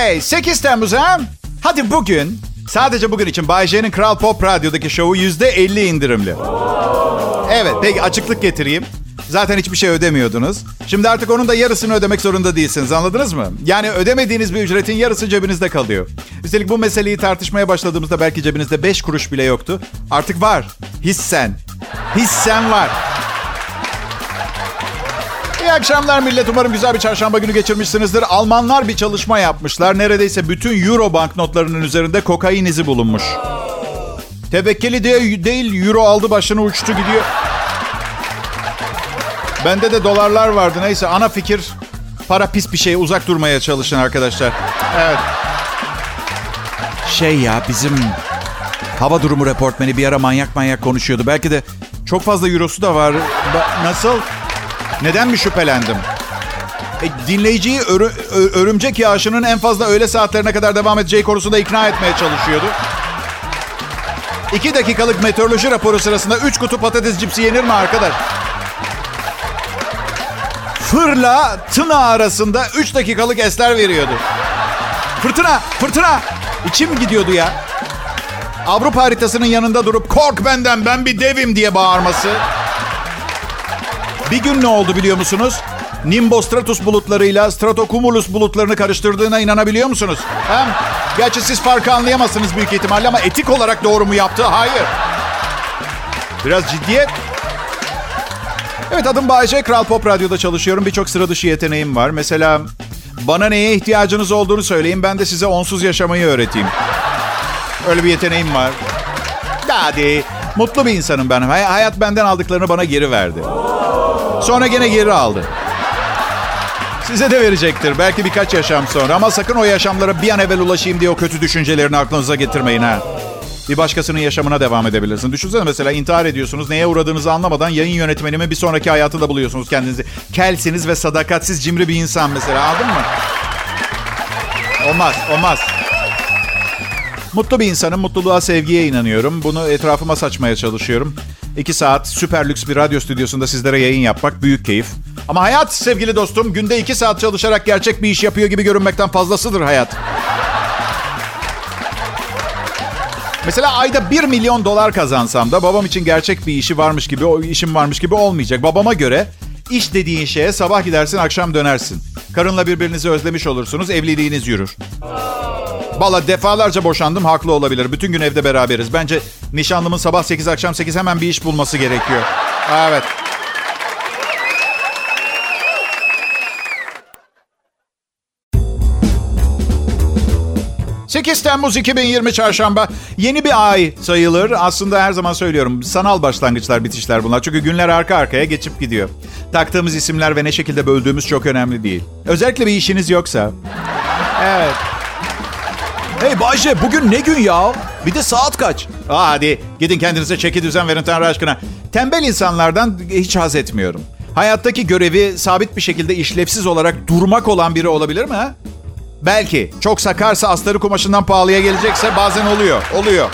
Hey 8 Temmuz ha? Hadi bugün sadece bugün için Bay J'nin Kral Pop Radyo'daki şovu %50 indirimli. Evet peki açıklık getireyim. Zaten hiçbir şey ödemiyordunuz. Şimdi artık onun da yarısını ödemek zorunda değilsiniz anladınız mı? Yani ödemediğiniz bir ücretin yarısı cebinizde kalıyor. Üstelik bu meseleyi tartışmaya başladığımızda belki cebinizde 5 kuruş bile yoktu. Artık var. Hissen. Hissen var. İyi akşamlar millet. Umarım güzel bir çarşamba günü geçirmişsinizdir. Almanlar bir çalışma yapmışlar. Neredeyse bütün euro banknotlarının üzerinde kokain izi bulunmuş. Tevekkeli diye değil, euro aldı başını uçtu gidiyor. Bende de dolarlar vardı. Neyse ana fikir para pis bir şey. Uzak durmaya çalışın arkadaşlar. Evet. Şey ya bizim hava durumu reportmeni bir ara manyak manyak konuşuyordu. Belki de çok fazla eurosu da var. Ba- Nasıl? Neden mi şüphelendim? E, dinleyiciyi örü- örümcek yağışının en fazla öğle saatlerine kadar devam edeceği konusunda ikna etmeye çalışıyordu. İki dakikalık meteoroloji raporu sırasında üç kutu patates cipsi yenir mi arkadaş? Fırla tına arasında üç dakikalık esler veriyordu. Fırtına, fırtına. İçim gidiyordu ya. Avrupa haritasının yanında durup kork benden ben bir devim diye bağırması. Bir gün ne oldu biliyor musunuz? Nimbostratus bulutlarıyla stratocumulus bulutlarını karıştırdığına inanabiliyor musunuz? Hem gerçi siz farkı anlayamazsınız büyük ihtimalle ama etik olarak doğru mu yaptı? Hayır. Biraz ciddiyet. Evet adım Bayece. Kral Pop Radyo'da çalışıyorum. Birçok sıra dışı yeteneğim var. Mesela bana neye ihtiyacınız olduğunu söyleyin. Ben de size onsuz yaşamayı öğreteyim. Öyle bir yeteneğim var. Hadi. Mutlu bir insanım ben. Hay- Hayat benden aldıklarını bana geri verdi. Sonra gene geri aldı. Size de verecektir. Belki birkaç yaşam sonra. Ama sakın o yaşamlara bir an evvel ulaşayım diye o kötü düşüncelerini aklınıza getirmeyin ha. Bir başkasının yaşamına devam edebilirsin. Düşünsene mesela intihar ediyorsunuz. Neye uğradığınızı anlamadan yayın yönetmenimi bir sonraki hayatında buluyorsunuz kendinizi. Kelsiniz ve sadakatsiz cimri bir insan mesela. Anladın mı? Olmaz, olmaz. Mutlu bir insanım. Mutluluğa, sevgiye inanıyorum. Bunu etrafıma saçmaya çalışıyorum. İki saat süper lüks bir radyo stüdyosunda sizlere yayın yapmak büyük keyif. Ama hayat sevgili dostum günde iki saat çalışarak gerçek bir iş yapıyor gibi görünmekten fazlasıdır hayat. Mesela ayda 1 milyon dolar kazansam da babam için gerçek bir işi varmış gibi, o işim varmış gibi olmayacak. Babama göre iş dediğin şeye sabah gidersin, akşam dönersin. Karınla birbirinizi özlemiş olursunuz, evliliğiniz yürür. Valla defalarca boşandım, haklı olabilir. Bütün gün evde beraberiz. Bence nişanlımın sabah 8, akşam 8 hemen bir iş bulması gerekiyor. Evet. ...8 Temmuz 2020 Çarşamba... ...yeni bir ay sayılır. Aslında her zaman söylüyorum... ...sanal başlangıçlar, bitişler bunlar. Çünkü günler arka arkaya geçip gidiyor. Taktığımız isimler ve ne şekilde böldüğümüz çok önemli değil. Özellikle bir işiniz yoksa... ...evet... Hey Bayce bugün ne gün ya? Bir de saat kaç? Aa, hadi gidin kendinize çeki düzen verin Tanrı aşkına. Tembel insanlardan hiç haz etmiyorum. Hayattaki görevi sabit bir şekilde işlevsiz olarak durmak olan biri olabilir mi? Ha? Belki. Çok sakarsa astarı kumaşından pahalıya gelecekse bazen oluyor. Oluyor.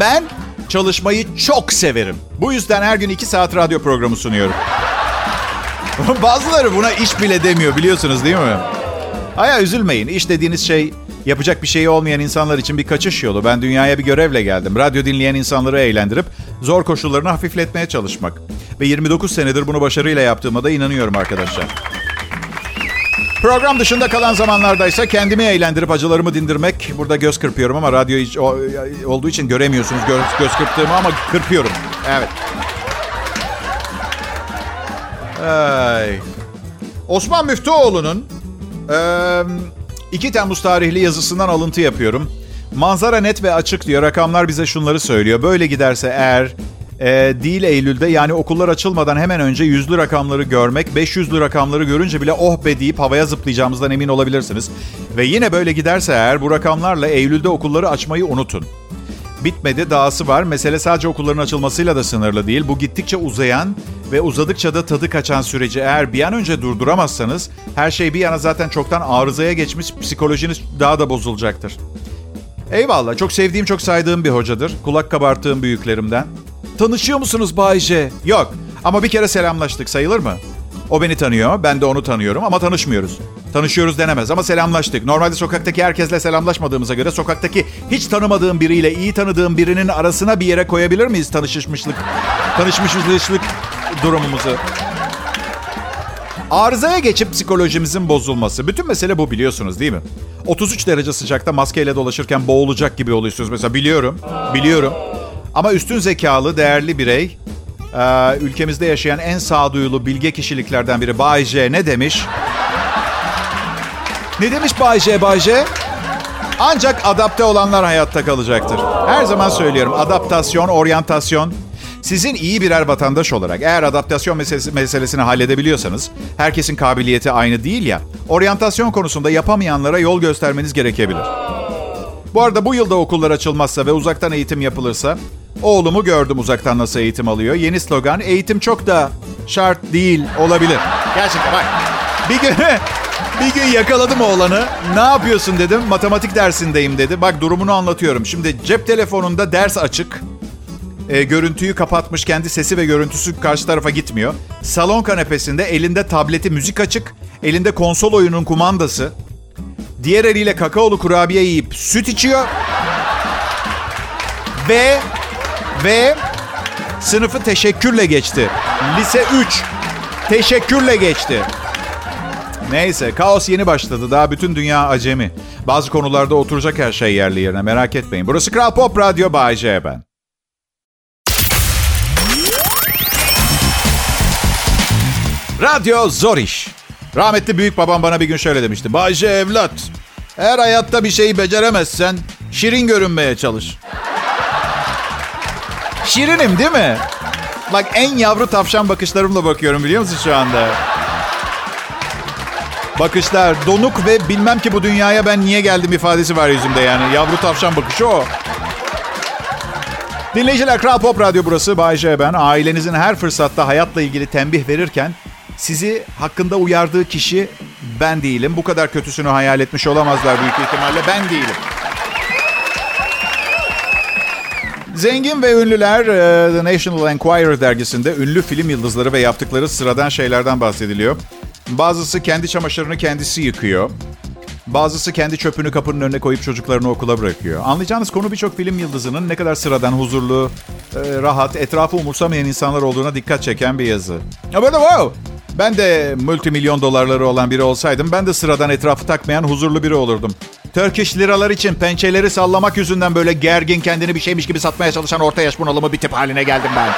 Ben çalışmayı çok severim. Bu yüzden her gün iki saat radyo programı sunuyorum. Bazıları buna iş bile demiyor biliyorsunuz değil mi? Aya üzülmeyin. İş dediğiniz şey yapacak bir şey olmayan insanlar için bir kaçış yolu. Ben dünyaya bir görevle geldim. Radyo dinleyen insanları eğlendirip zor koşullarını hafifletmeye çalışmak. Ve 29 senedir bunu başarıyla yaptığıma da inanıyorum arkadaşlar. Program dışında kalan zamanlardaysa kendimi eğlendirip acılarımı dindirmek. Burada göz kırpıyorum ama radyo hiç, o, olduğu için göremiyorsunuz göz, göz kırptığımı ama kırpıyorum. Evet. Ay. Osman Müftüoğlu'nun ee, 2 Temmuz tarihli yazısından alıntı yapıyorum. Manzara net ve açık diyor. Rakamlar bize şunları söylüyor. Böyle giderse eğer e, değil Eylül'de yani okullar açılmadan hemen önce yüzlü rakamları görmek, 500'lü rakamları görünce bile oh be deyip havaya zıplayacağımızdan emin olabilirsiniz. Ve yine böyle giderse eğer bu rakamlarla Eylül'de okulları açmayı unutun. Bitmedi, dahası var. Mesele sadece okulların açılmasıyla da sınırlı değil. Bu gittikçe uzayan ve uzadıkça da tadı kaçan süreci eğer bir an önce durduramazsanız her şey bir yana zaten çoktan arızaya geçmiş psikolojiniz daha da bozulacaktır. Eyvallah çok sevdiğim çok saydığım bir hocadır. Kulak kabarttığım büyüklerimden. Tanışıyor musunuz Bay J? Yok ama bir kere selamlaştık sayılır mı? O beni tanıyor, ben de onu tanıyorum ama tanışmıyoruz. Tanışıyoruz denemez ama selamlaştık. Normalde sokaktaki herkesle selamlaşmadığımıza göre sokaktaki hiç tanımadığım biriyle iyi tanıdığım birinin arasına bir yere koyabilir miyiz tanışmışlık, tanışmışlık durumumuzu? Arızaya geçip psikolojimizin bozulması. Bütün mesele bu biliyorsunuz değil mi? 33 derece sıcakta maskeyle dolaşırken boğulacak gibi oluyorsunuz mesela biliyorum. Biliyorum. Ama üstün zekalı, değerli birey, e, ülkemizde yaşayan en sağduyulu bilge kişiliklerden biri Bay J ne demiş? Ne demiş Bay J, Bay J? Ancak adapte olanlar hayatta kalacaktır. Her zaman söylüyorum adaptasyon, oryantasyon sizin iyi birer vatandaş olarak eğer adaptasyon meselesi, meselesini halledebiliyorsanız, herkesin kabiliyeti aynı değil ya, oryantasyon konusunda yapamayanlara yol göstermeniz gerekebilir. Bu arada bu yılda okullar açılmazsa ve uzaktan eğitim yapılırsa, oğlumu gördüm uzaktan nasıl eğitim alıyor. Yeni slogan, eğitim çok da şart değil olabilir. Gerçekten bak, bir gün, bir gün yakaladım oğlanı. Ne yapıyorsun dedim. Matematik dersindeyim dedi. Bak durumunu anlatıyorum. Şimdi cep telefonunda ders açık e, görüntüyü kapatmış. Kendi sesi ve görüntüsü karşı tarafa gitmiyor. Salon kanepesinde elinde tableti müzik açık. Elinde konsol oyunun kumandası. Diğer eliyle kakaolu kurabiye yiyip süt içiyor. Ve ve sınıfı teşekkürle geçti. Lise 3 teşekkürle geçti. Neyse kaos yeni başladı. Daha bütün dünya acemi. Bazı konularda oturacak her şey yerli yerine merak etmeyin. Burası Kral Pop Radyo Bay J ben. Radyo zor iş. Rahmetli büyük babam bana bir gün şöyle demişti. Bayce evlat, eğer hayatta bir şeyi beceremezsen şirin görünmeye çalış. Şirinim değil mi? Bak en yavru tavşan bakışlarımla bakıyorum biliyor musun şu anda? Bakışlar donuk ve bilmem ki bu dünyaya ben niye geldim ifadesi var yüzümde yani. Yavru tavşan bakışı o. Dinleyiciler Kral Pop Radyo burası. Bay J ben. Ailenizin her fırsatta hayatla ilgili tembih verirken sizi hakkında uyardığı kişi ben değilim. Bu kadar kötüsünü hayal etmiş olamazlar büyük ihtimalle. Ben değilim. Zengin ve ünlüler e, The National Enquirer dergisinde ünlü film yıldızları ve yaptıkları sıradan şeylerden bahsediliyor. Bazısı kendi çamaşırını kendisi yıkıyor. Bazısı kendi çöpünü kapının önüne koyup çocuklarını okula bırakıyor. Anlayacağınız konu birçok film yıldızının ne kadar sıradan, huzurlu, e, rahat, etrafı umursamayan insanlar olduğuna dikkat çeken bir yazı. Ya böyle wow! Ben de multimilyon dolarları olan biri olsaydım ben de sıradan etrafı takmayan huzurlu biri olurdum. Turkish liralar için pençeleri sallamak yüzünden böyle gergin kendini bir şeymiş gibi satmaya çalışan orta yaş bunalımı bir tip haline geldim ben.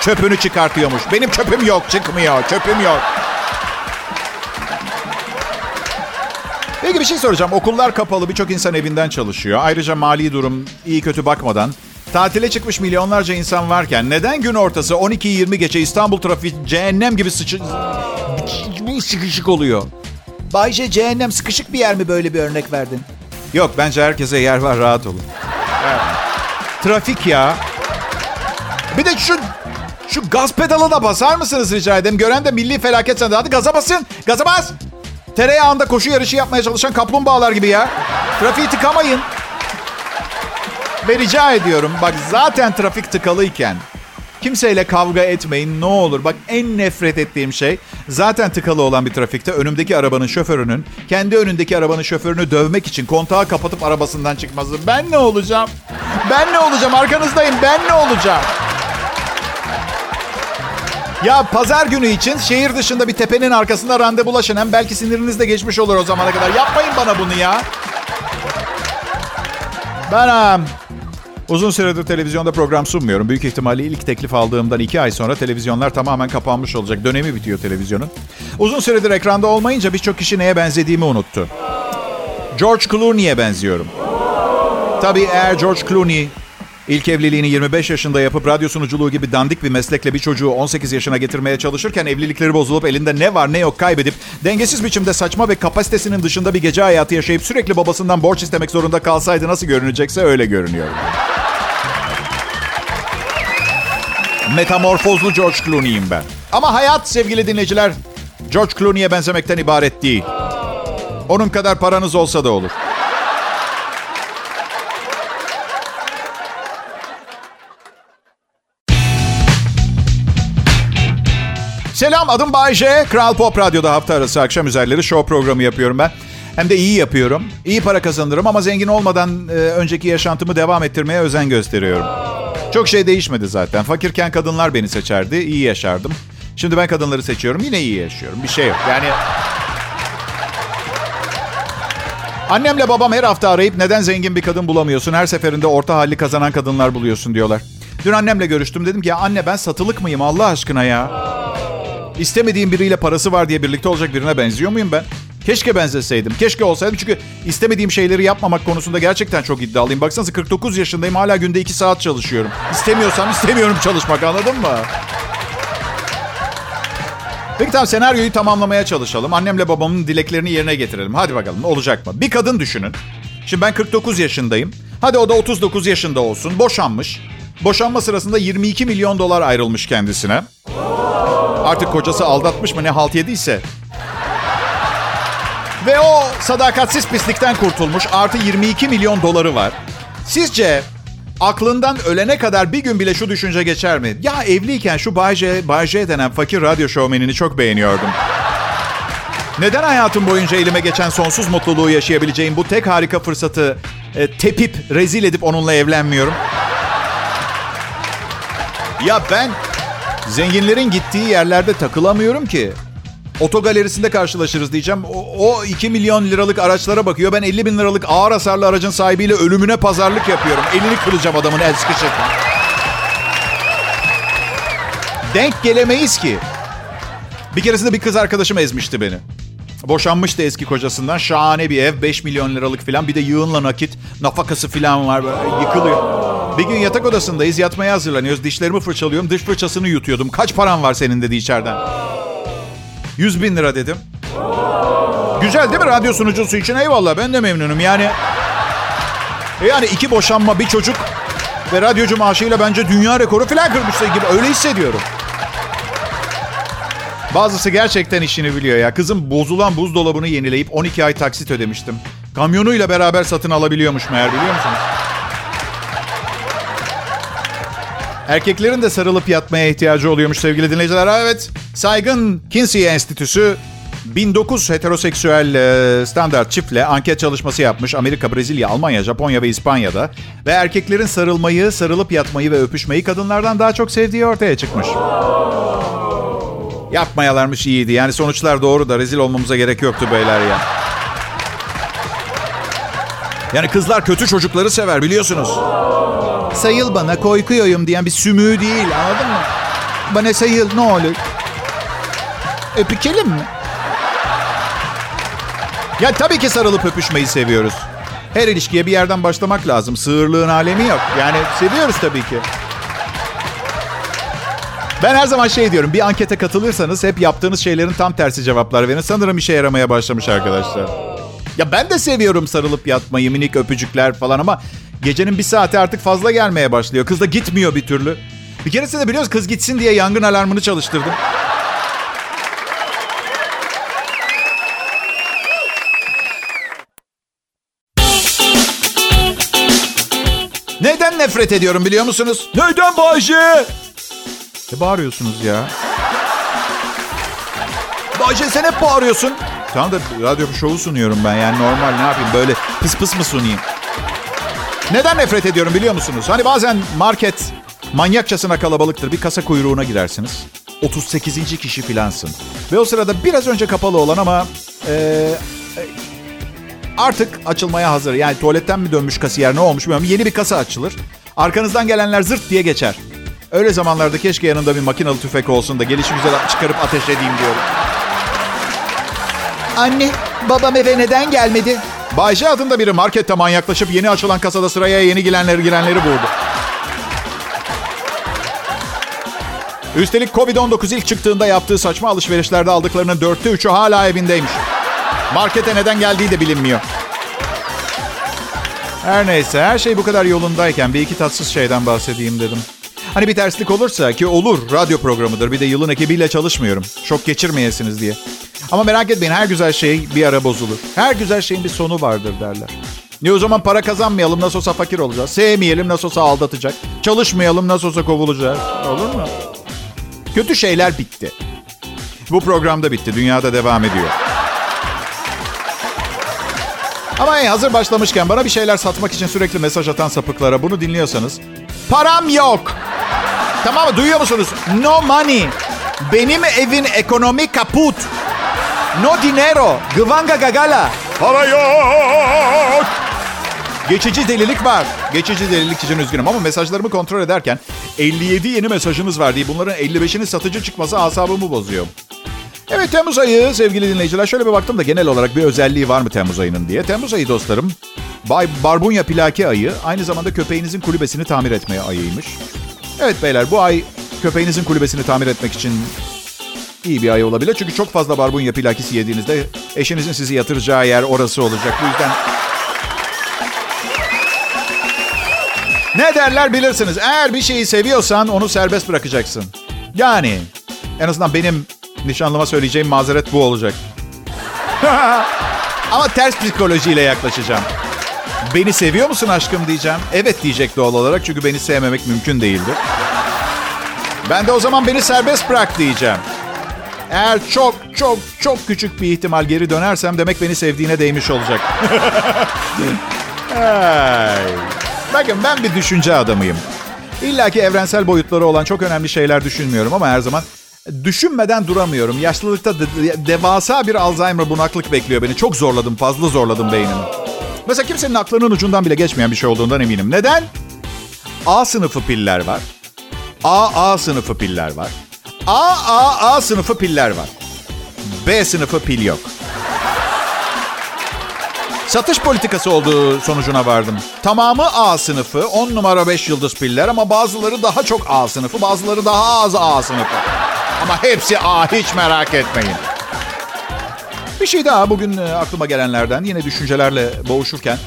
Çöpünü çıkartıyormuş. Benim çöpüm yok çıkmıyor. Çöpüm yok. Peki bir şey soracağım. Okullar kapalı, birçok insan evinden çalışıyor. Ayrıca mali durum iyi kötü bakmadan tatile çıkmış milyonlarca insan varken neden gün ortası 12-20 geçe İstanbul trafiği cehennem gibi sıçı... sıkışık oluyor? Bayce cehennem sıkışık bir yer mi böyle bir örnek verdin? Yok bence herkese yer var rahat olun. Evet. Trafik ya. Bir de şu şu gaz pedalına basar mısınız rica ederim? Gören de milli felaket sandı. Hadi gaza basın. Gaza bas. Tereyağında koşu yarışı yapmaya çalışan kaplumbağalar gibi ya. Trafiği tıkamayın. Ve rica ediyorum bak zaten trafik tıkalıyken kimseyle kavga etmeyin ne olur. Bak en nefret ettiğim şey zaten tıkalı olan bir trafikte önümdeki arabanın şoförünün kendi önündeki arabanın şoförünü dövmek için kontağı kapatıp arabasından çıkması. Ben ne olacağım? Ben ne olacağım? Arkanızdayım. Ben ne olacağım? Ya pazar günü için şehir dışında bir tepenin arkasında randevulaşın. Hem belki siniriniz de geçmiş olur o zamana kadar. Yapmayın bana bunu ya. Ben uzun süredir televizyonda program sunmuyorum. Büyük ihtimalle ilk teklif aldığımdan iki ay sonra televizyonlar tamamen kapanmış olacak. Dönemi bitiyor televizyonun. Uzun süredir ekranda olmayınca birçok kişi neye benzediğimi unuttu. George Clooney'e benziyorum. Tabii eğer George Clooney İlk evliliğini 25 yaşında yapıp radyo sunuculuğu gibi dandik bir meslekle bir çocuğu 18 yaşına getirmeye çalışırken evlilikleri bozulup elinde ne var ne yok kaybedip dengesiz biçimde saçma ve kapasitesinin dışında bir gece hayatı yaşayıp sürekli babasından borç istemek zorunda kalsaydı nasıl görünecekse öyle görünüyor. Metamorfozlu George Clooney'im ben. Ama hayat sevgili dinleyiciler George Clooney'e benzemekten ibaret değil. Onun kadar paranız olsa da olur. Selam adım Bayce. Kral Pop Radyo'da hafta arası akşam üzerleri show programı yapıyorum ben. Hem de iyi yapıyorum. İyi para kazanırım ama zengin olmadan e, önceki yaşantımı devam ettirmeye özen gösteriyorum. Çok şey değişmedi zaten. Fakirken kadınlar beni seçerdi. iyi yaşardım. Şimdi ben kadınları seçiyorum. Yine iyi yaşıyorum. Bir şey yok. Yani Annemle babam her hafta arayıp neden zengin bir kadın bulamıyorsun? Her seferinde orta halli kazanan kadınlar buluyorsun diyorlar. Dün annemle görüştüm. Dedim ki ya anne ben satılık mıyım Allah aşkına ya? İstemediğim biriyle parası var diye birlikte olacak birine benziyor muyum ben? Keşke benzeseydim. Keşke olsaydım çünkü istemediğim şeyleri yapmamak konusunda gerçekten çok iddialıyım. Baksanıza 49 yaşındayım hala günde 2 saat çalışıyorum. İstemiyorsam istemiyorum çalışmak anladın mı? Peki tamam senaryoyu tamamlamaya çalışalım. Annemle babamın dileklerini yerine getirelim. Hadi bakalım olacak mı? Bir kadın düşünün. Şimdi ben 49 yaşındayım. Hadi o da 39 yaşında olsun. Boşanmış. Boşanma sırasında 22 milyon dolar ayrılmış kendisine. Artık kocası aldatmış mı ne halt yediyse. Ve o sadakatsiz pislikten kurtulmuş. Artı 22 milyon doları var. Sizce aklından ölene kadar bir gün bile şu düşünce geçer mi? Ya evliyken şu Bay J, Bay J denen fakir radyo şovmenini çok beğeniyordum. Neden hayatım boyunca elime geçen sonsuz mutluluğu yaşayabileceğim bu tek harika fırsatı e, tepip rezil edip onunla evlenmiyorum? Ya ben zenginlerin gittiği yerlerde takılamıyorum ki. Otogalerisinde karşılaşırız diyeceğim. O, o 2 milyon liralık araçlara bakıyor. Ben 50 bin liralık ağır hasarlı aracın sahibiyle ölümüne pazarlık yapıyorum. Elini kıracağım adamın el sıkışık. Denk gelemeyiz ki. Bir keresinde bir kız arkadaşım ezmişti beni. Boşanmıştı eski kocasından. Şahane bir ev. 5 milyon liralık falan. Bir de yığınla nakit. Nafakası falan var. Böyle yıkılıyor. Bir gün yatak odasındayız. Yatmaya hazırlanıyoruz. Dişlerimi fırçalıyorum. Dış fırçasını yutuyordum. Kaç paran var senin dedi içeriden. 100 bin lira dedim. Güzel değil mi radyo sunucusu için? Eyvallah ben de memnunum. Yani yani iki boşanma, bir çocuk ve radyocu maaşıyla bence dünya rekoru falan kırmıştı gibi. Öyle hissediyorum. Bazısı gerçekten işini biliyor ya. Kızım bozulan buzdolabını yenileyip 12 ay taksit ödemiştim. Kamyonuyla beraber satın alabiliyormuş meğer biliyor musunuz? Erkeklerin de sarılıp yatmaya ihtiyacı oluyormuş sevgili dinleyiciler. Evet, saygın Kinsey Enstitüsü 1009 heteroseksüel e, standart çiftle anket çalışması yapmış. Amerika, Brezilya, Almanya, Japonya ve İspanya'da. Ve erkeklerin sarılmayı, sarılıp yatmayı ve öpüşmeyi kadınlardan daha çok sevdiği ortaya çıkmış. Yapmayalarmış iyiydi. Yani sonuçlar doğru da rezil olmamıza gerek yoktu beyler ya. Yani kızlar kötü çocukları sever biliyorsunuz. Sayıl bana korkuyorum diyen bir sümüğü değil anladın mı? Bana sayıl ne olur. Öpükelim mi? Ya tabii ki sarılıp öpüşmeyi seviyoruz. Her ilişkiye bir yerden başlamak lazım. Sığırlığın alemi yok. Yani seviyoruz tabii ki. Ben her zaman şey diyorum. Bir ankete katılırsanız hep yaptığınız şeylerin tam tersi cevaplar verin. Sanırım işe yaramaya başlamış arkadaşlar. Ya ben de seviyorum sarılıp yatmayı, minik öpücükler falan ama gecenin bir saati artık fazla gelmeye başlıyor. Kız da gitmiyor bir türlü. Bir keresinde biliyoruz kız gitsin diye yangın alarmını çalıştırdım. Neden nefret ediyorum biliyor musunuz? Neden Bayce? Ne bağırıyorsunuz ya? Bayce sen hep bağırıyorsun. Tamam da radyo şovu sunuyorum ben yani normal ne yapayım böyle pıs pıs mı sunayım? Neden nefret ediyorum biliyor musunuz? Hani bazen market manyakçasına kalabalıktır. Bir kasa kuyruğuna girersiniz. 38. kişi filansın. Ve o sırada biraz önce kapalı olan ama e, artık açılmaya hazır. Yani tuvaletten mi dönmüş kasiyer ne olmuş bilmiyorum. Yeni bir kasa açılır. Arkanızdan gelenler zırt diye geçer. Öyle zamanlarda keşke yanında bir makinalı tüfek olsun da gelişi güzel çıkarıp ateş edeyim diyorum. Anne, babam eve neden gelmedi? Bayce adında biri markette manyaklaşıp yeni açılan kasada sıraya yeni girenleri girenleri vurdu. Üstelik Covid-19 ilk çıktığında yaptığı saçma alışverişlerde aldıklarının dörtte üçü hala evindeymiş. Markete neden geldiği de bilinmiyor. Her neyse her şey bu kadar yolundayken bir iki tatsız şeyden bahsedeyim dedim. Hani bir terslik olursa ki olur radyo programıdır bir de yılın ekibiyle çalışmıyorum. Şok geçirmeyesiniz diye. Ama merak etmeyin her güzel şey bir ara bozulur. Her güzel şeyin bir sonu vardır derler. Ne o zaman para kazanmayalım nasıl olsa fakir olacağız. Sevmeyelim nasıl olsa aldatacak. Çalışmayalım nasıl olsa kovulacağız. Olur mu? Kötü şeyler bitti. Bu programda bitti. Dünyada devam ediyor. Ama hey, hazır başlamışken bana bir şeyler satmak için sürekli mesaj atan sapıklara bunu dinliyorsanız param yok. Tamam mı? Duyuyor musunuz? No money. Benim evin ekonomi kaput. No dinero. Gvanga gagala. Para yok. Geçici delilik var. Geçici delilik için üzgünüm ama mesajlarımı kontrol ederken 57 yeni mesajınız var diye bunların 55'inin satıcı çıkması asabımı bozuyor. Evet Temmuz ayı sevgili dinleyiciler. Şöyle bir baktım da genel olarak bir özelliği var mı Temmuz ayının diye. Temmuz ayı dostlarım Bay Barbunya Plaki ayı aynı zamanda köpeğinizin kulübesini tamir etmeye ayıymış. Evet beyler bu ay köpeğinizin kulübesini tamir etmek için iyi bir ay olabilir. Çünkü çok fazla barbunya plakisi yediğinizde eşinizin sizi yatıracağı yer orası olacak. Bu yüzden ne derler bilirsiniz. Eğer bir şeyi seviyorsan onu serbest bırakacaksın. Yani en azından benim nişanlıma söyleyeceğim mazeret bu olacak. Ama ters psikolojiyle yaklaşacağım. Beni seviyor musun aşkım diyeceğim. Evet diyecek doğal olarak çünkü beni sevmemek mümkün değildir. Ben de o zaman beni serbest bırak diyeceğim. Eğer çok çok çok küçük bir ihtimal geri dönersem demek beni sevdiğine değmiş olacak. Ay. Bakın ben bir düşünce adamıyım. İlla ki evrensel boyutları olan çok önemli şeyler düşünmüyorum ama her zaman düşünmeden duramıyorum. Yaşlılıkta de- devasa bir Alzheimer bunaklık bekliyor beni. Çok zorladım, fazla zorladım beynimi. Mesela kimsenin aklının ucundan bile geçmeyen bir şey olduğundan eminim. Neden? A sınıfı piller var. A, A sınıfı piller var. A, A, A sınıfı piller var. B sınıfı pil yok. Satış politikası olduğu sonucuna vardım. Tamamı A sınıfı, 10 numara 5 yıldız piller ama bazıları daha çok A sınıfı, bazıları daha az A sınıfı. Ama hepsi A, hiç merak etmeyin. Bir şey daha bugün e, aklıma gelenlerden yine düşüncelerle boğuşurken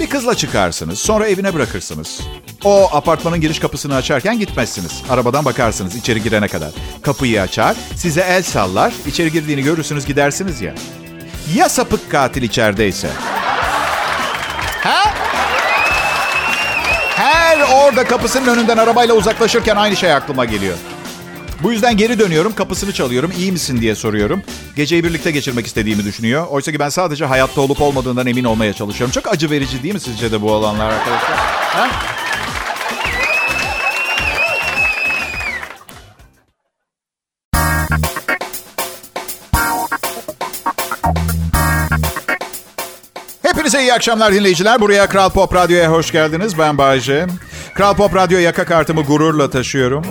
bir kızla çıkarsınız sonra evine bırakırsınız. O apartmanın giriş kapısını açarken gitmezsiniz. Arabadan bakarsınız içeri girene kadar. Kapıyı açar, size el sallar, içeri girdiğini görürsünüz gidersiniz ya. Ya sapık katil içerideyse? Ha? Her orada kapısının önünden arabayla uzaklaşırken aynı şey aklıma geliyor. Bu yüzden geri dönüyorum, kapısını çalıyorum. İyi misin diye soruyorum. Geceyi birlikte geçirmek istediğimi düşünüyor. Oysa ki ben sadece hayatta olup olmadığından emin olmaya çalışıyorum. Çok acı verici değil mi sizce de bu olanlar arkadaşlar? Ha? Hepinize iyi akşamlar dinleyiciler. Buraya Kral Pop Radyo'ya hoş geldiniz. Ben Bayce. Kral Pop Radyo yaka kartımı gururla taşıyorum.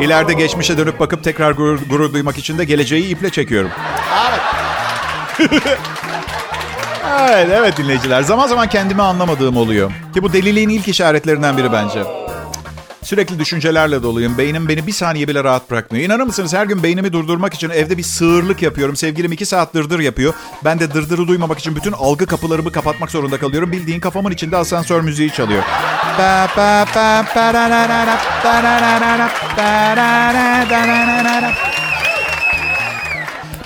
İleride geçmişe dönüp bakıp tekrar gurur, gurur duymak için de geleceği iple çekiyorum. Evet. evet, evet dinleyiciler. Zaman zaman kendimi anlamadığım oluyor. Ki bu deliliğin ilk işaretlerinden biri bence. Sürekli düşüncelerle doluyum. Beynim beni bir saniye bile rahat bırakmıyor. İnanır mısınız her gün beynimi durdurmak için evde bir sığırlık yapıyorum. Sevgilim iki saat dırdır yapıyor. Ben de dırdırı duymamak için bütün algı kapılarımı kapatmak zorunda kalıyorum. Bildiğin kafamın içinde asansör müziği çalıyor.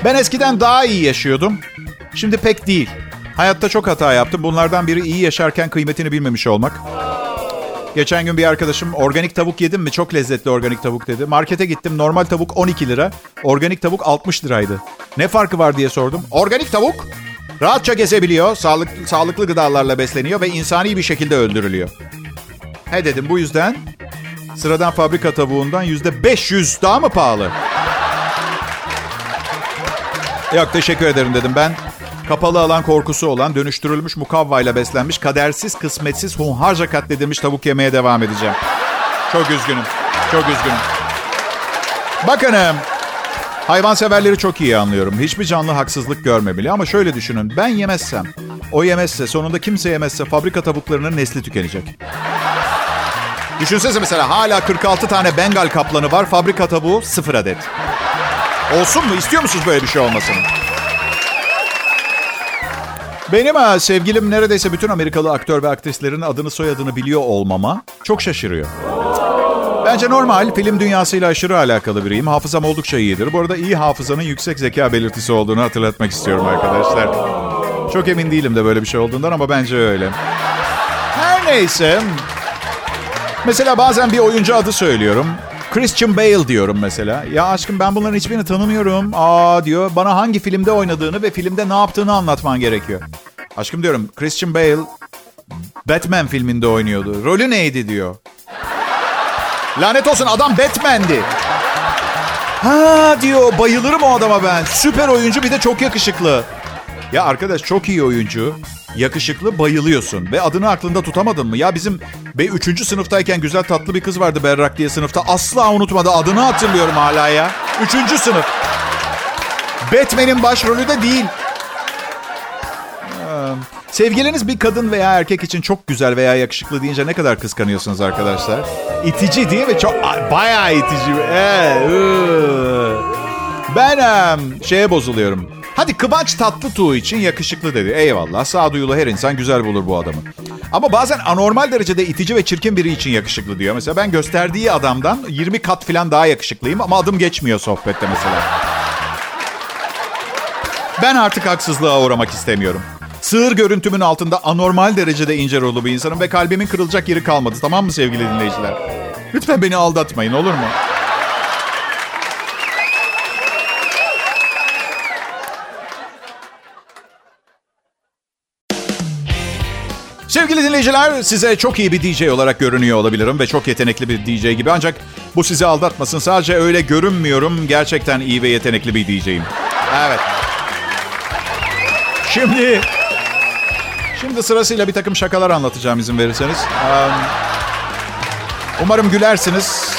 Ben eskiden daha iyi yaşıyordum. Şimdi pek değil. Hayatta çok hata yaptım. Bunlardan biri iyi yaşarken kıymetini bilmemiş olmak. Geçen gün bir arkadaşım organik tavuk yedim mi? Çok lezzetli organik tavuk dedi. Markete gittim. Normal tavuk 12 lira. Organik tavuk 60 liraydı. Ne farkı var diye sordum. Organik tavuk rahatça gezebiliyor. Sağlık, sağlıklı gıdalarla besleniyor ve insani bir şekilde öldürülüyor. He dedim bu yüzden sıradan fabrika tavuğundan yüzde 500 daha mı pahalı? Yok teşekkür ederim dedim ben. Kapalı alan korkusu olan, dönüştürülmüş mukavvayla beslenmiş, kadersiz, kısmetsiz, hunharca katledilmiş tavuk yemeye devam edeceğim. Çok üzgünüm. Çok üzgünüm. Bakınım. Hayvanseverleri çok iyi anlıyorum. Hiçbir canlı haksızlık görmemeli ama şöyle düşünün. Ben yemezsem, o yemezse, sonunda kimse yemezse fabrika tavuklarının nesli tükenecek. Düşünsenize mesela hala 46 tane Bengal kaplanı var. Fabrika tavuğu 0 adet. Olsun mu? İstiyor musunuz böyle bir şey olmasını? Benim ha, sevgilim neredeyse bütün Amerikalı aktör ve aktrislerin adını soyadını biliyor olmama çok şaşırıyor. Bence normal, film dünyasıyla aşırı alakalı biriyim. Hafızam oldukça iyidir. Bu arada iyi hafızanın yüksek zeka belirtisi olduğunu hatırlatmak istiyorum arkadaşlar. Çok emin değilim de böyle bir şey olduğundan ama bence öyle. Her neyse. Mesela bazen bir oyuncu adı söylüyorum. Christian Bale diyorum mesela. Ya aşkım ben bunların hiçbirini tanımıyorum. Aa diyor. Bana hangi filmde oynadığını ve filmde ne yaptığını anlatman gerekiyor. Aşkım diyorum Christian Bale Batman filminde oynuyordu. Rolü neydi diyor. Lanet olsun adam Batman'di. Ha diyor bayılırım o adama ben. Süper oyuncu bir de çok yakışıklı. Ya arkadaş çok iyi oyuncu. Yakışıklı bayılıyorsun. Ve adını aklında tutamadın mı? Ya bizim be 3. sınıftayken güzel tatlı bir kız vardı Berrak diye sınıfta. Asla unutmadı. Adını hatırlıyorum hala ya. 3. sınıf. Batman'in başrolü de değil. Sevgiliniz bir kadın veya erkek için çok güzel veya yakışıklı deyince ne kadar kıskanıyorsunuz arkadaşlar? İtici değil mi? Çok bayağı itici. Evet. Ben şeye bozuluyorum. Hadi Kıvanç Tatlıtuğ için yakışıklı dedi. Eyvallah. Sağduyulu her insan güzel bulur bu adamı. Ama bazen anormal derecede itici ve çirkin biri için yakışıklı diyor. Mesela ben gösterdiği adamdan 20 kat falan daha yakışıklıyım ama adım geçmiyor sohbette mesela. Ben artık haksızlığa uğramak istemiyorum. Sığır görüntümün altında anormal derecede ince rollu bir insanım ve kalbimin kırılacak yeri kalmadı. Tamam mı sevgili dinleyiciler? Lütfen beni aldatmayın olur mu? Sevgili dinleyiciler, size çok iyi bir DJ olarak görünüyor olabilirim ve çok yetenekli bir DJ gibi. Ancak bu sizi aldatmasın. Sadece öyle görünmüyorum. Gerçekten iyi ve yetenekli bir DJ'im. Evet. Şimdi Şimdi sırasıyla bir takım şakalar anlatacağım izin verirseniz. Umarım gülersiniz.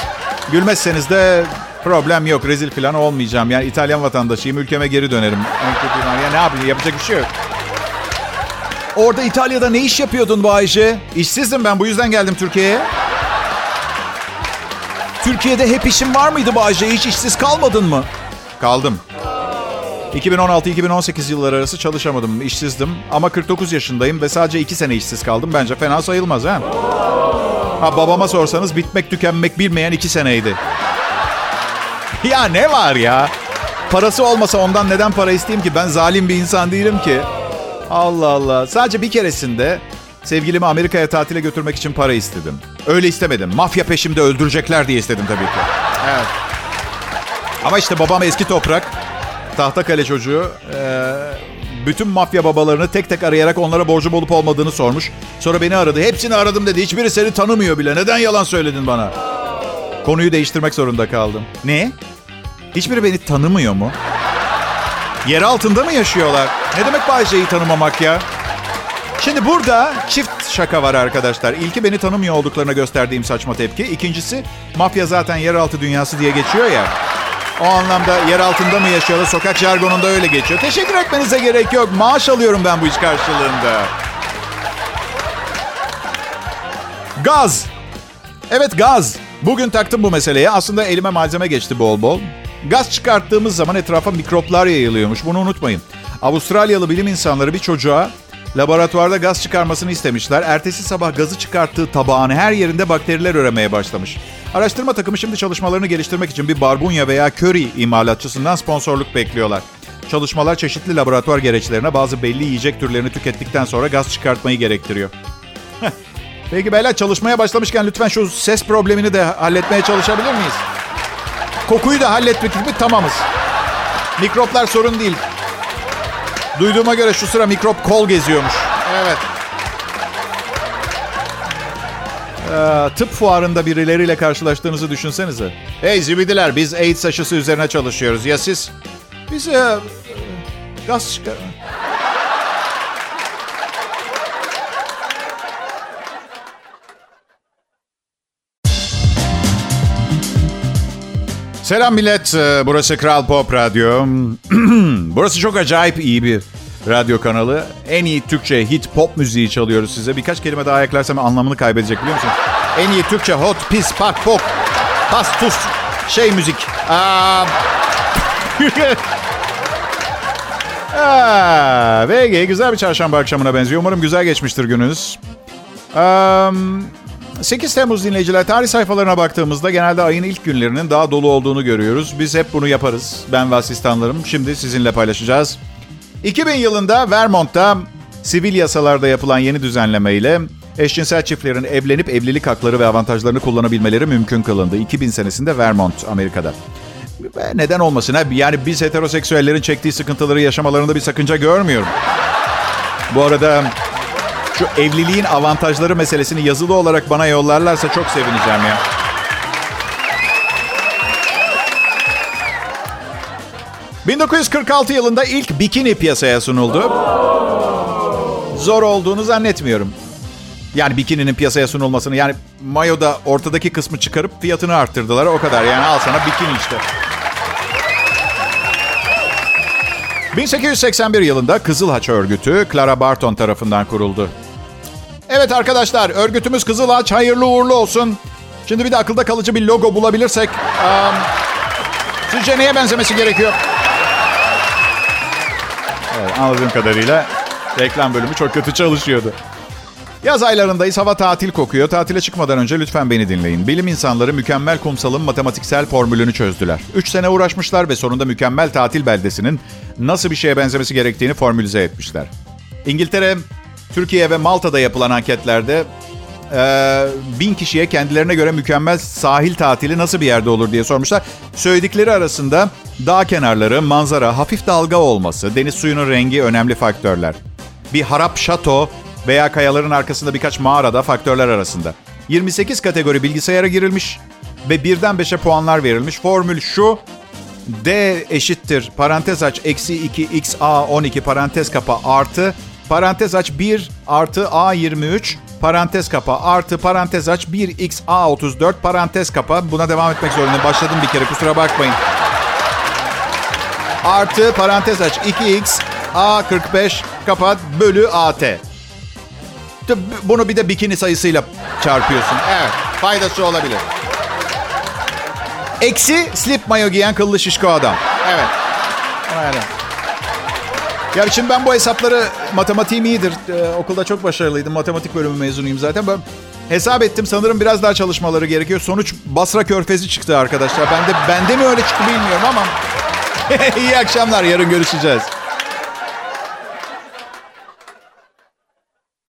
Gülmezseniz de problem yok. Rezil falan olmayacağım. Yani İtalyan vatandaşıyım. Ülkeme geri dönerim. Ya ne yapayım? Yapacak bir şey yok. Orada İtalya'da ne iş yapıyordun Bayce? İşsizdim ben. Bu yüzden geldim Türkiye'ye. Türkiye'de hep işin var mıydı Bayce? Hiç işsiz kalmadın mı? Kaldım. 2016-2018 yılları arası çalışamadım, işsizdim. Ama 49 yaşındayım ve sadece 2 sene işsiz kaldım. Bence fena sayılmaz ha. Ha babama sorsanız bitmek tükenmek bilmeyen 2 seneydi. ya ne var ya? Parası olmasa ondan neden para isteyeyim ki? Ben zalim bir insan değilim ki. Allah Allah. Sadece bir keresinde sevgilimi Amerika'ya tatile götürmek için para istedim. Öyle istemedim. Mafya peşimde öldürecekler diye istedim tabii ki. Evet. Ama işte babam eski toprak. Tahta kale çocuğu e, bütün mafya babalarını tek tek arayarak onlara borcum olup olmadığını sormuş. Sonra beni aradı. Hepsini aradım dedi. Hiçbiri seni tanımıyor bile. Neden yalan söyledin bana? Konuyu değiştirmek zorunda kaldım. Ne? Hiçbiri beni tanımıyor mu? Yer altında mı yaşıyorlar? Ne demek Bayce'yi tanımamak ya? Şimdi burada çift şaka var arkadaşlar. İlki beni tanımıyor olduklarına gösterdiğim saçma tepki. İkincisi mafya zaten yeraltı dünyası diye geçiyor ya. O anlamda yer altında mı yaşıyorlar? Sokak jargonunda öyle geçiyor. Teşekkür etmenize gerek yok. Maaş alıyorum ben bu iş karşılığında. Gaz. Evet gaz. Bugün taktım bu meseleye. Aslında elime malzeme geçti bol bol. Gaz çıkarttığımız zaman etrafa mikroplar yayılıyormuş. Bunu unutmayın. Avustralyalı bilim insanları bir çocuğa laboratuvarda gaz çıkarmasını istemişler. Ertesi sabah gazı çıkarttığı tabağın her yerinde bakteriler üremeye başlamış. Araştırma takımı şimdi çalışmalarını geliştirmek için bir barbunya veya köri imalatçısından sponsorluk bekliyorlar. Çalışmalar çeşitli laboratuvar gereçlerine bazı belli yiyecek türlerini tükettikten sonra gaz çıkartmayı gerektiriyor. Peki beyler çalışmaya başlamışken lütfen şu ses problemini de halletmeye çalışabilir miyiz? Kokuyu da halletmek gibi tamamız. Mikroplar sorun değil. Duyduğuma göre şu sıra mikrop kol geziyormuş. Evet. Ee, tıp fuarında birileriyle karşılaştığınızı düşünsenize. Hey zibidiler biz AIDS aşısı üzerine çalışıyoruz. Ya siz? Biz e, gaz çıkar... Selam millet. Ee, burası Kral Pop Radyo. Burası çok acayip iyi bir radyo kanalı. En iyi Türkçe hit pop müziği çalıyoruz size. Birkaç kelime daha eklersem anlamını kaybedecek biliyor musun? En iyi Türkçe hot, pis, pak, pok, pas, tuz, şey müzik. Aa... Aa, VG güzel bir çarşamba akşamına benziyor. Umarım güzel geçmiştir gününüz. Um, 8 Temmuz dinleyiciler tarih sayfalarına baktığımızda genelde ayın ilk günlerinin daha dolu olduğunu görüyoruz. Biz hep bunu yaparız. Ben ve asistanlarım şimdi sizinle paylaşacağız. 2000 yılında Vermont'ta sivil yasalarda yapılan yeni düzenleme ile eşcinsel çiftlerin evlenip evlilik hakları ve avantajlarını kullanabilmeleri mümkün kılındı. 2000 senesinde Vermont, Amerika'da. Neden olmasın? ha? Yani biz heteroseksüellerin çektiği sıkıntıları yaşamalarında bir sakınca görmüyorum. Bu arada şu evliliğin avantajları meselesini yazılı olarak bana yollarlarsa çok sevineceğim ya. ...1946 yılında ilk bikini piyasaya sunuldu. Zor olduğunu zannetmiyorum. Yani bikininin piyasaya sunulmasını... ...yani mayoda ortadaki kısmı çıkarıp fiyatını arttırdılar. O kadar yani al sana bikini işte. 1881 yılında Kızıl Haç Örgütü Clara Barton tarafından kuruldu. Evet arkadaşlar örgütümüz Kızıl Haç hayırlı uğurlu olsun. Şimdi bir de akılda kalıcı bir logo bulabilirsek. Um, sizce neye benzemesi gerekiyor? Evet, anladığım kadarıyla reklam bölümü çok kötü çalışıyordu. Yaz aylarındayız. Hava tatil kokuyor. Tatile çıkmadan önce lütfen beni dinleyin. Bilim insanları mükemmel kumsalın matematiksel formülünü çözdüler. 3 sene uğraşmışlar ve sonunda mükemmel tatil beldesinin nasıl bir şeye benzemesi gerektiğini formülize etmişler. İngiltere, Türkiye ve Malta'da yapılan anketlerde e, bin kişiye kendilerine göre mükemmel sahil tatili nasıl bir yerde olur diye sormuşlar. Söyledikleri arasında dağ kenarları, manzara, hafif dalga olması, deniz suyunun rengi önemli faktörler. Bir harap şato veya kayaların arkasında birkaç mağarada faktörler arasında. 28 kategori bilgisayara girilmiş ve birden 5'e puanlar verilmiş. Formül şu. D eşittir parantez aç eksi 2 x a 12 parantez kapa artı parantez aç 1 artı a 23 parantez kapa artı parantez aç 1 x a 34 parantez kapa. Buna devam etmek zorundayım. Başladım bir kere kusura bakmayın. Artı parantez aç 2x a 45 kapat bölü at. Bunu bir de bikini sayısıyla çarpıyorsun. Evet, faydası olabilir. Eksi slip mayo giyen kıllı şişko adam. Evet. Aynen. Ya şimdi ben bu hesapları matematiğim iyidir. Ee, okulda çok başarılıydım. Matematik bölümü mezunuyum zaten. Ben hesap ettim. Sanırım biraz daha çalışmaları gerekiyor. Sonuç Basra Körfezi çıktı arkadaşlar. Ben de bende mi öyle çıktı bilmiyorum ama. İyi akşamlar. Yarın görüşeceğiz.